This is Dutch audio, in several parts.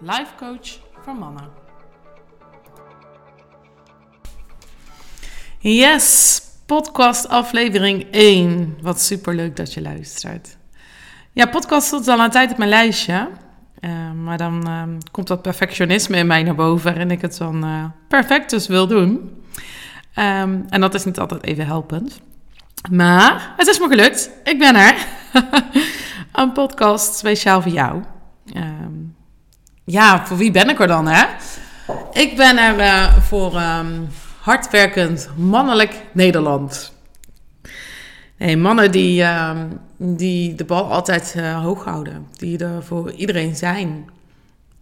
life coach voor mannen. Yes, podcast aflevering 1. Wat super leuk dat je luistert. Ja, podcast stond al een tijd op mijn lijstje. Uh, maar dan uh, komt dat perfectionisme in mij naar boven en ik het dan uh, perfect dus wil doen. Um, en dat is niet altijd even helpend. Maar het is me gelukt. Ik ben er. een podcast speciaal voor jou. Um, ja, voor wie ben ik er dan, hè? Ik ben er uh, voor um, hardwerkend mannelijk Nederland. Nee, mannen die, uh, die de bal altijd uh, hoog houden. Die er voor iedereen zijn.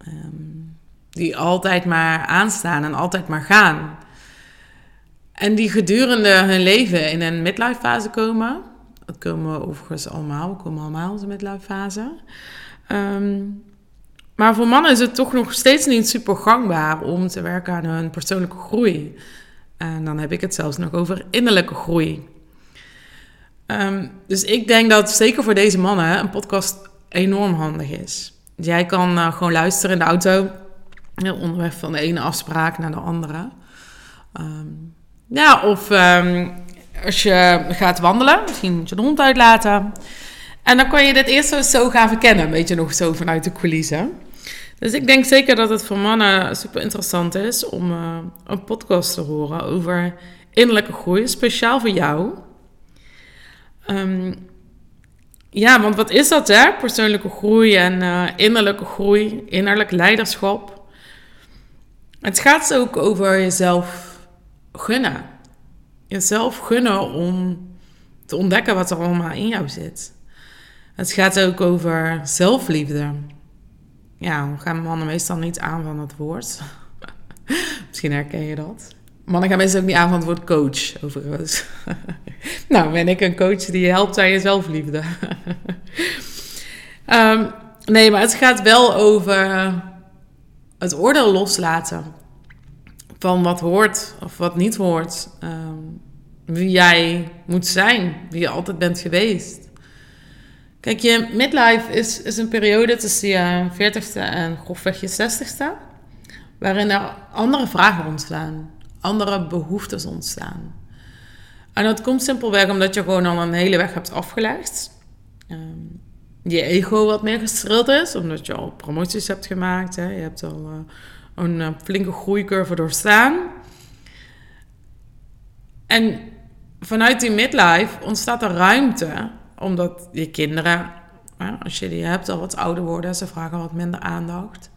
Um, die altijd maar aanstaan en altijd maar gaan. En die gedurende hun leven in een midlife fase komen. Dat komen we overigens allemaal. We komen allemaal in de midlife fase. Maar voor mannen is het toch nog steeds niet super gangbaar om te werken aan hun persoonlijke groei. En dan heb ik het zelfs nog over innerlijke groei. Um, dus ik denk dat zeker voor deze mannen een podcast enorm handig is. Jij kan uh, gewoon luisteren in de auto, onderweg van de ene afspraak naar de andere. Um, ja, of um, als je gaat wandelen, misschien moet je de hond uitlaten. En dan kan je dit eerst zo gaan verkennen, een beetje nog zo vanuit de coulissen. Dus ik denk zeker dat het voor mannen super interessant is om uh, een podcast te horen over innerlijke groei, speciaal voor jou. Um, ja, want wat is dat hè? Persoonlijke groei en uh, innerlijke groei, innerlijk leiderschap. Het gaat ook over jezelf gunnen. Jezelf gunnen om te ontdekken wat er allemaal in jou zit. Het gaat ook over zelfliefde ja, gaan mannen meestal niet aan van het woord. Misschien herken je dat. Mannen gaan meestal ook niet aan van het woord coach, overigens. nou, ben ik een coach die je helpt aan je zelfliefde. um, nee, maar het gaat wel over het oordeel loslaten. Van wat hoort of wat niet hoort. Um, wie jij moet zijn, wie je altijd bent geweest. Kijk, je midlife is, is een periode tussen je 40ste en grofweg je 60ste. Waarin er andere vragen ontstaan. Andere behoeftes ontstaan. En dat komt simpelweg omdat je gewoon al een hele weg hebt afgelegd. Um, je ego wat meer gestrild is, omdat je al promoties hebt gemaakt. Hè. Je hebt al uh, een uh, flinke groeicurve doorstaan. En vanuit die midlife ontstaat er ruimte omdat je kinderen, als je die hebt, al wat ouder worden. Ze vragen wat minder aandacht.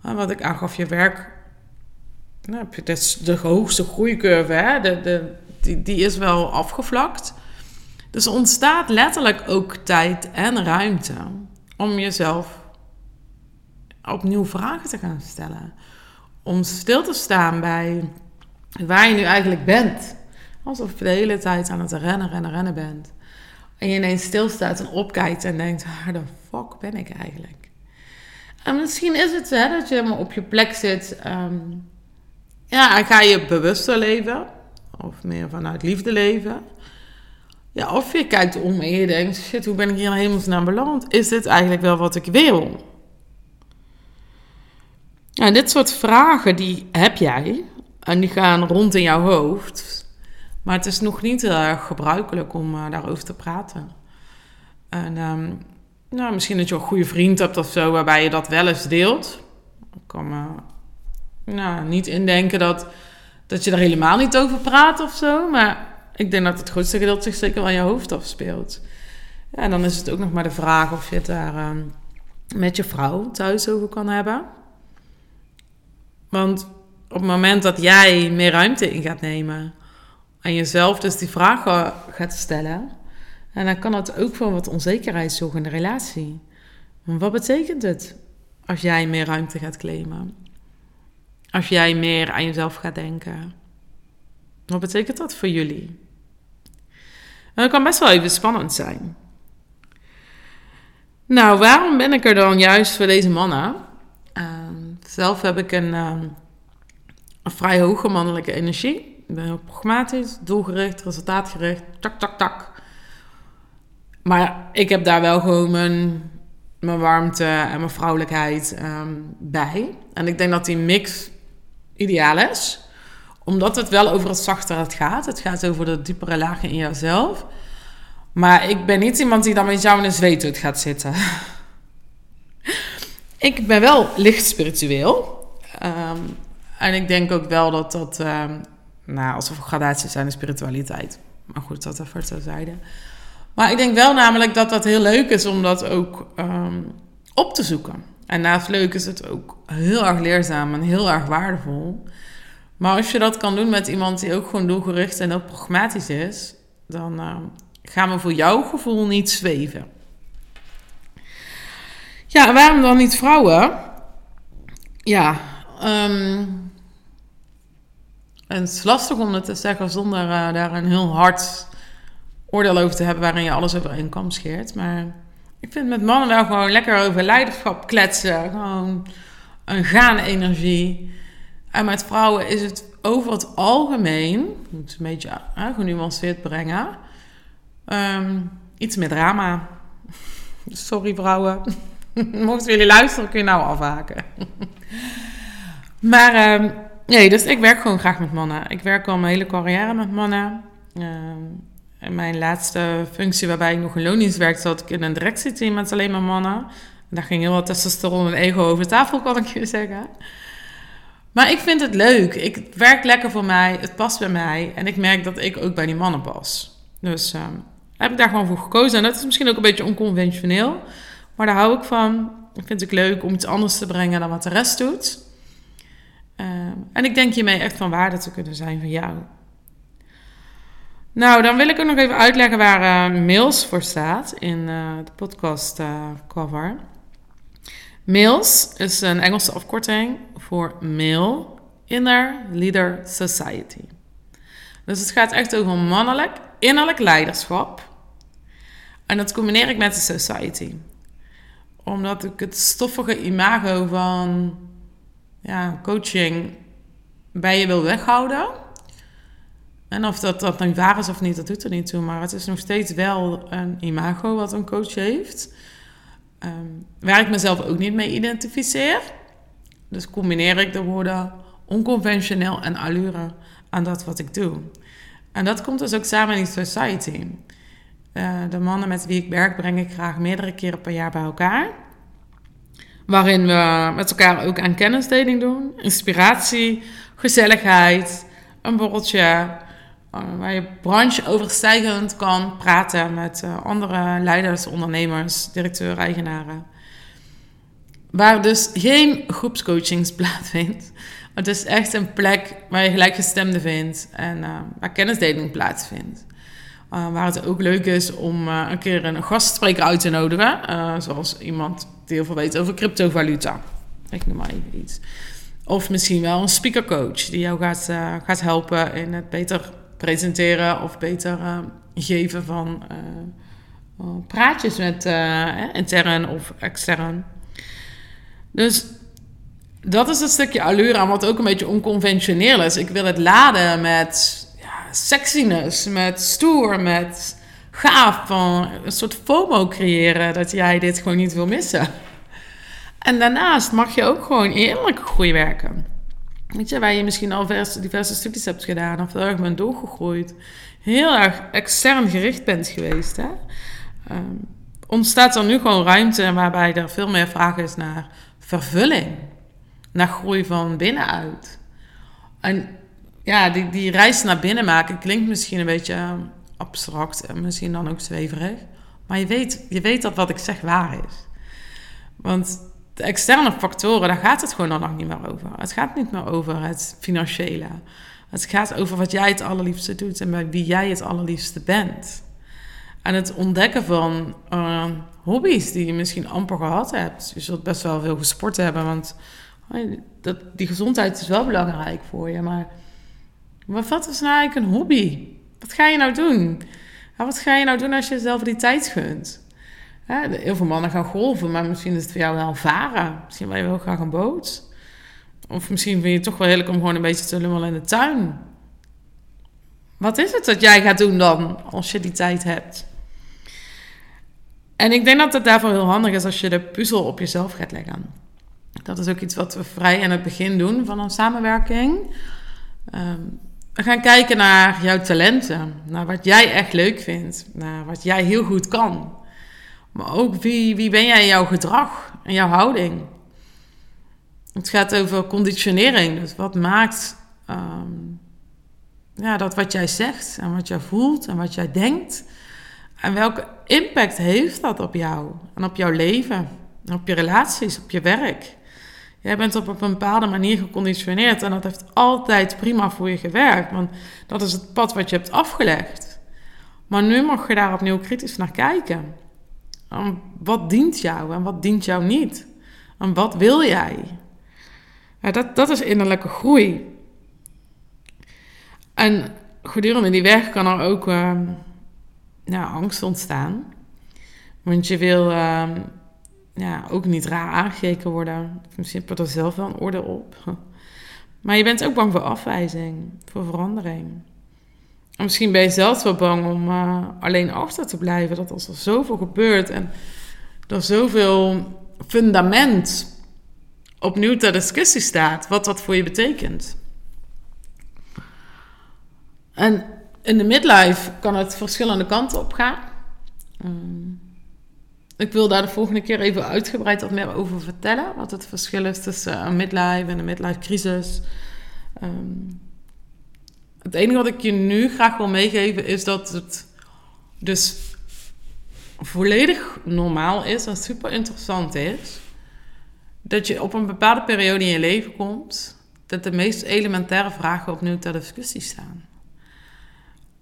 Wat ik aangaf, je werk... Nou, is de hoogste groeicurve, hè? De, de, die, die is wel afgevlakt. Dus ontstaat letterlijk ook tijd en ruimte om jezelf opnieuw vragen te gaan stellen. Om stil te staan bij waar je nu eigenlijk bent. Alsof je de hele tijd aan het rennen, rennen, rennen bent. En je ineens stilstaat en opkijkt en denkt, waar de fuck ben ik eigenlijk? En misschien is het dat je helemaal op je plek zit. Um, ja, en ga je bewuster leven. Of meer vanuit liefde leven. Ja, of je kijkt om en je denkt, shit, hoe ben ik hier hemelsnaam beland? Is dit eigenlijk wel wat ik wil? Ja, dit soort vragen, die heb jij. En die gaan rond in jouw hoofd. Maar het is nog niet heel erg gebruikelijk om uh, daarover te praten. En um, nou, misschien dat je een goede vriend hebt of zo, waarbij je dat wel eens deelt. Ik kan me nou, niet indenken dat, dat je er helemaal niet over praat of zo. Maar ik denk dat het grootste gedeelte zich zeker wel aan je hoofd afspeelt. En dan is het ook nog maar de vraag of je het daar um, met je vrouw thuis over kan hebben. Want op het moment dat jij meer ruimte in gaat nemen en jezelf dus die vragen gaat stellen. En dan kan het ook voor wat onzekerheid zorgen in de relatie. wat betekent het als jij meer ruimte gaat claimen. Als jij meer aan jezelf gaat denken. Wat betekent dat voor jullie? En dat kan best wel even spannend zijn. Nou, waarom ben ik er dan juist voor deze mannen? Ehm, zelf heb ik een, ehm, een, vrij hoge mannelijke energie. Ik ben heel pragmatisch, doelgericht, resultaatgericht, tak, tak, tak. Maar ik heb daar wel gewoon mijn, mijn warmte en mijn vrouwelijkheid ehm, bij. En ik denk dat die mix ideaal is. Omdat het wel over het zachtere gaat. Het gaat over de diepere lagen in jezelf. Maar ik ben niet iemand die dan met jou in een zweethut gaat zitten. ik ben wel licht spiritueel. Ehm, en ik denk ook wel dat dat... Um, nou, alsof gradaties zijn in spiritualiteit. Maar goed, dat even terzijde. Maar ik denk wel namelijk dat dat heel leuk is om dat ook ehm, op te zoeken. En naast leuk is het ook heel erg leerzaam en heel erg waardevol. Maar als je dat kan doen met iemand die ook gewoon doelgericht en ook pragmatisch is, dan gaan we voor jouw gevoel niet zweven. Ja, waarom dan niet vrouwen? Ja, um, het is lastig om het te zeggen zonder uh, daar een heel hard oordeel over te hebben waarin je alles over een kam scheert. Maar ik vind met mannen wel gewoon lekker over leiderschap kletsen. Gewoon een gaan energie. En met vrouwen is het over het algemeen, ik moet het een beetje uh, genuanceerd brengen, Um, iets met drama. Sorry vrouwen. Mochten jullie luisteren, kun je nou afhaken. maar um, nee, dus ik werk gewoon graag met mannen. Ik werk al mijn hele carrière met mannen. Um, in mijn laatste functie waarbij ik nog in loondienst werkte, zat ik in een directieteam met alleen maar mannen. En daar ging heel wat testosteron en ego over tafel, kan ik je zeggen. Maar ik vind het leuk. Ik, het werkt lekker voor mij. Het past bij mij. En ik merk dat ik ook bij die mannen pas. Dus um, heb ik daar gewoon voor gekozen. En dat is misschien ook een beetje onconventioneel. Maar daar hou ik van. Ik vind het leuk om iets anders te brengen dan wat de rest doet. Uh, en ik denk hiermee echt van waarde te kunnen zijn van jou. Nou, dan wil ik ook nog even uitleggen waar uh, mails voor staat in uh, de podcast cover. Mails is een Engelse afkorting voor Male Inner Leader Society. Dus het gaat echt over mannelijk innerlijk leiderschap. En dat combineer ik met de society. Omdat ik het stoffige imago van ja, coaching bij je wil weghouden. En of dat, dat nu waar is of niet, dat doet er niet toe. Maar het is nog steeds wel een imago wat een coach heeft. Um, waar ik mezelf ook niet mee identificeer. Dus combineer ik de woorden onconventioneel en allure aan dat wat ik doe. En dat komt dus ook samen in die society. Uh, de mannen met wie ik werk breng ik graag meerdere keren per jaar bij elkaar. Waarin we met elkaar ook aan kennisdeling doen. Inspiratie, gezelligheid, een borreltje. Uh, waar je brancheoverstijgend kan praten met uh, andere leiders, ondernemers, directeuren, eigenaren. Waar dus geen groepscoachings plaatsvindt. Het is echt een plek waar je gelijkgestemden vindt en uh, waar kennisdeling plaatsvindt. Waar het ook leuk is om een keer een gastspreker uit te nodigen. zoals iemand heel veel weet over cryptovaluta. Ik noem maar even iets. Of misschien wel een speakercoach die jou gaat, gaat helpen in het beter presenteren of beter geven van praatjes met intern of extern. Dus dat is een stukje allure aan wat ook een beetje onconventioneel is. Ik wil het laden met ja, sexiness, met stoer, met gaaf. Van een soort FOMO creëren dat jij dit gewoon niet wil missen. En daarnaast mag je ook gewoon eerlijk groei werken. Weet je, waar je misschien al diverse studies hebt gedaan of heel erg bent doorgegroeid. Heel erg extern gericht bent geweest. Hè? Um, ontstaat er nu gewoon ruimte waarbij er veel meer vraag is naar vervulling naar groei van binnenuit. En ja, die, die reis naar binnen maken klinkt misschien een beetje ehm, abstract en misschien dan ook zweverig. Maar je weet, je weet dat wat ik zeg waar is. Want de externe factoren, daar gaat het gewoon dan nog niet meer over. Het gaat niet meer over het financiële. Het gaat over wat jij het allerliefste doet en bij wie jij het allerliefste bent. aan het ontdekken van uh, hobby's die je misschien amper gehad hebt. Je zult best wel veel gesport hebben, want dat, die gezondheid is wel belangrijk voor je. Maar wat is nou eigenlijk een hobby? Wat ga je nou doen? wat ga je nou doen als je jezelf die tijd gunt? heel veel mannen gaan golven, maar misschien is het voor jou wel varen. Misschien wil je wel graag een boot. Of misschien vind je het toch wel heerlijk om gewoon een beetje te lummelen in de tuin. Wat is het dat jij gaat doen dan, als je die tijd hebt? En ik denk dat het daarvoor heel handig is als je de puzzel op jezelf gaat leggen. Dat is ook iets wat we vrij in het begin doen van een samenwerking. Ehm, we gaan kijken naar jouw talenten, naar wat jij echt leuk vindt, naar wat jij heel goed kan. Maar ook wie, wie ben jij in jouw gedrag en jouw houding. Het gaat over conditionering. Dus wat maakt ehm, ja, dat wat jij zegt en wat jij voelt en wat jij denkt. En welke impact heeft dat op jou en op jouw leven, op je relaties, op je werk? Jij bent op een bepaalde manier geconditioneerd en dat heeft altijd prima voor je gewerkt, want dat is het pad wat je hebt afgelegd. Maar nu mag je daar opnieuw kritisch naar kijken. wat dient jou en wat dient jou niet? En wat wil jij? Ja, dat, dat is innerlijke groei. En gedurende die weg kan er ook uh, angst ontstaan. Want je wil uh, ja, ook niet raar aangekeken worden. Misschien je er zelf wel een orde op. Maar je bent ook bang voor afwijzing, voor verandering. En misschien ben je zelfs wel bang om uh, alleen achter te blijven. Dat als er zoveel gebeurt en er zoveel fundament opnieuw ter discussie staat, wat dat voor je betekent. En in de midlife kan het verschillende kanten op gaan. Um, ik wil daar de volgende keer even uitgebreid wat meer over vertellen. Wat het verschil is tussen een midlife en een midlife crisis. Um, het enige wat ik je nu graag wil meegeven is dat het dus volledig normaal is en super interessant is. Dat je op een bepaalde periode in je leven komt, dat de meest elementaire vragen opnieuw ter discussie staan.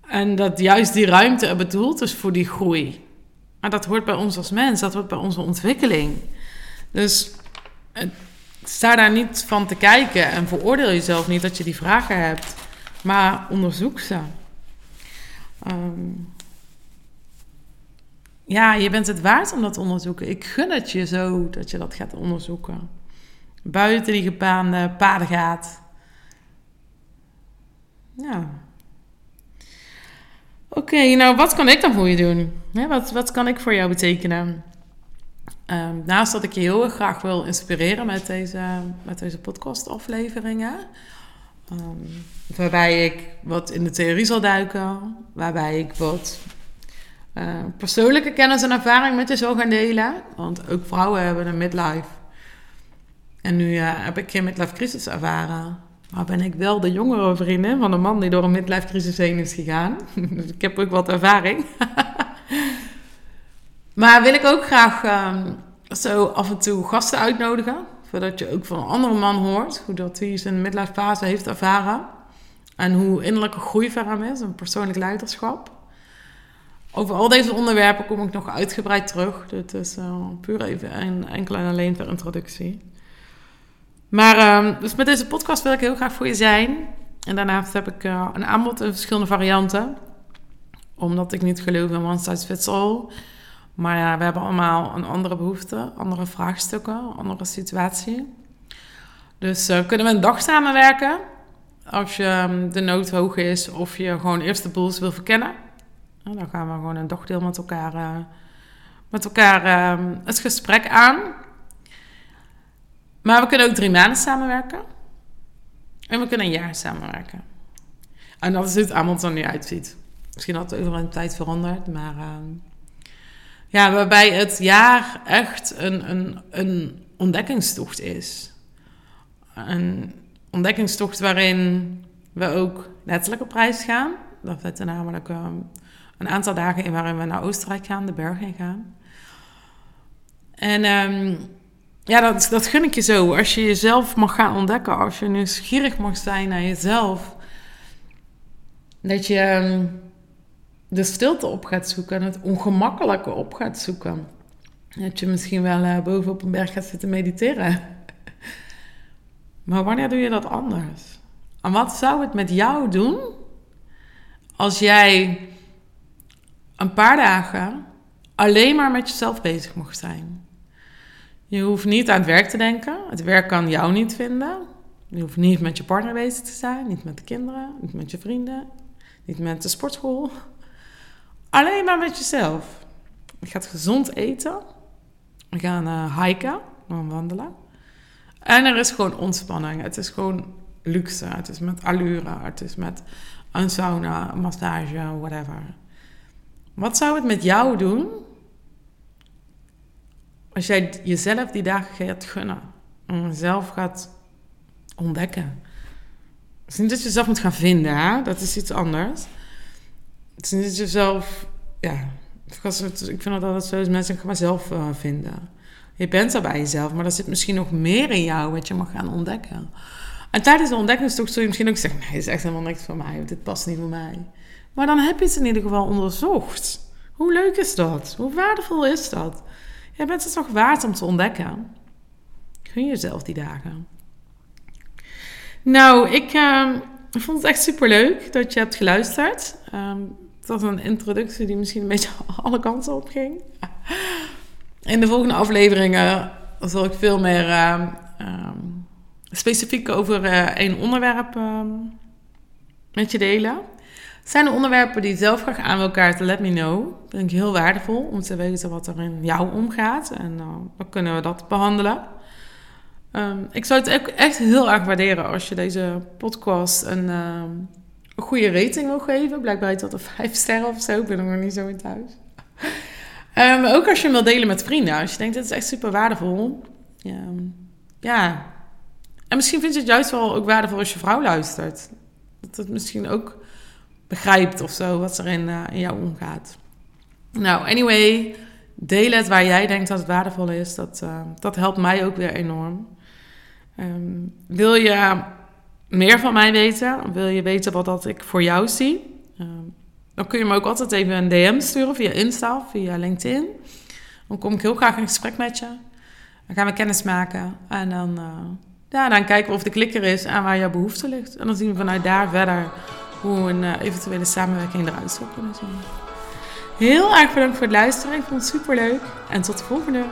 En dat juist die ruimte er bedoeld is voor die groei. Maar dat hoort bij ons als mens, dat hoort bij onze ontwikkeling. Dus sta daar niet van te kijken en veroordeel jezelf niet dat je die vragen hebt, maar onderzoek ze. Ehm, ja, je bent het waard om dat te onderzoeken. Ik gun het je zo dat je dat gaat onderzoeken. Buiten die gebaande paden gaat. Ja. Oké, nou wat kan ik dan voor je doen? wat, wat kan ik voor jou betekenen? Um, naast dat ik je heel erg graag wil inspireren met deze, met deze podcast-afleveringen. Um, waarbij ik wat in de theorie zal duiken. Waarbij ik wat uh, persoonlijke kennis en ervaring met je zal gaan delen. Want ook vrouwen hebben een midlife. En nu uh, heb ik geen midlife crisis ervaren. Maar ben ik wel de jongere vriendin van een man die door een midlife crisis heen is gegaan. dus ik heb ook wat ervaring. maar wil ik ook graag um, zo af en toe gasten uitnodigen. Zodat je ook van een andere man hoort hoe dat hij zijn midlife fase heeft ervaren. En hoe innerlijke groei voor hem is, een persoonlijk leiderschap. Over al deze onderwerpen kom ik nog uitgebreid terug. Dit is uh, puur even een enkele en alleen ter introductie. Maar um, dus met deze podcast wil ik heel graag voor je zijn. En daarnaast heb ik uh, een aanbod in verschillende varianten. Omdat ik niet geloof in one size fits all. Maar ja, we hebben allemaal een andere behoefte, andere vraagstukken, andere situatie. Dus uh, kunnen we een dag samenwerken. Als je um, de nood hoog is of je gewoon eerst de boels wil verkennen. Dan gaan we gewoon een dagdeel met elkaar, uh, met elkaar uh, het gesprek aan. Maar we kunnen ook drie maanden samenwerken. En we kunnen een jaar samenwerken. En dat is hoe het er nu uitziet. Misschien had het over een tijd veranderd, maar... Uh, ja, waarbij het jaar echt een, een, een ontdekkingstocht is. Een ontdekkingstocht waarin we ook letterlijk op reis gaan. Dat zitten namelijk um, een aantal dagen in waarin we naar Oostenrijk gaan, de bergen gaan. En um, ja, dat, dat gun ik je zo. Als je jezelf mag gaan ontdekken, als je nieuwsgierig mag zijn naar jezelf, dat je, ehm, de stilte op gaat zoeken en het ongemakkelijke op gaat zoeken. Dat je misschien wel uh, boven op een berg gaat zitten mediteren. maar wanneer doe je dat anders? En wat zou het met jou doen als jij een paar dagen alleen maar met jezelf bezig mocht zijn? Je hoeft niet aan het werk te denken. Het werk kan jou niet vinden. Je hoeft niet met je partner bezig te zijn, niet met de kinderen, niet met je vrienden, niet met de sportschool. Alleen maar met jezelf. Je gaat gezond eten. We gaan uh, hiken, gaan wandelen. En er is gewoon ontspanning. Het is gewoon luxe. Het is met allure. Het is met een sauna, een massage, whatever. Wat zou het met jou doen als jij jezelf die dagen gaat gunnen? En jezelf gaat ontdekken. Het is niet dat je jezelf moet gaan vinden, hè? dat is iets anders. Het is niet dat je zelf, ja, ik vind dat altijd zo, mensen gaan maar zelf uh, vinden. Je bent er bij jezelf, maar er zit misschien nog meer in jou wat je mag gaan ontdekken. En tijdens de ontdekkingstocht zul je misschien ook zeggen: nee, dit is echt helemaal niks voor mij, dit past niet voor mij. Maar dan heb je het in ieder geval onderzocht. Hoe leuk is dat? Hoe waardevol is dat? Je bent het toch waard om te ontdekken. Gun jezelf die dagen. Nou, ik uh, vond het echt super leuk dat je hebt geluisterd. Um, het was een introductie die misschien een beetje alle kanten op ging. In de volgende afleveringen zal ik veel meer uh, specifiek over één onderwerp met je delen. Zijn er onderwerpen die je zelf graag aan wil kaarten? Let me know. Dat vind ik heel waardevol om te weten wat er in jou omgaat. En dan kunnen we dat behandelen. Um, ik zou het ook echt heel erg waarderen als je deze podcast een, um, een goede rating wil geven. Blijkbaar tot een vijf sterren of zo. Ik ben nog niet zo in thuis. Um, ook als je hem wil delen met vrienden. Als je denkt, dit is echt super waardevol. Ja. ja. En misschien vind je het juist wel ook waardevol als je vrouw luistert. Dat het misschien ook begrijpt of zo wat er in, uh, in jou omgaat. Nou, anyway, deel het waar jij denkt dat het waardevol is. Dat, uh, dat helpt mij ook weer enorm. Um, wil je meer van mij weten? Wil je weten wat dat ik voor jou zie? Um, dan kun je me ook altijd even een DM sturen via Insta of via LinkedIn. Dan kom ik heel graag in gesprek met je. Dan gaan we kennis maken. En dan, uh, ja, dan kijken we of de klikker is en waar jouw behoefte ligt. En dan zien we vanuit daar verder hoe een uh, eventuele samenwerking eruit zou kunnen zien. Heel erg bedankt voor het luisteren. Ik vond het super leuk. En tot de volgende.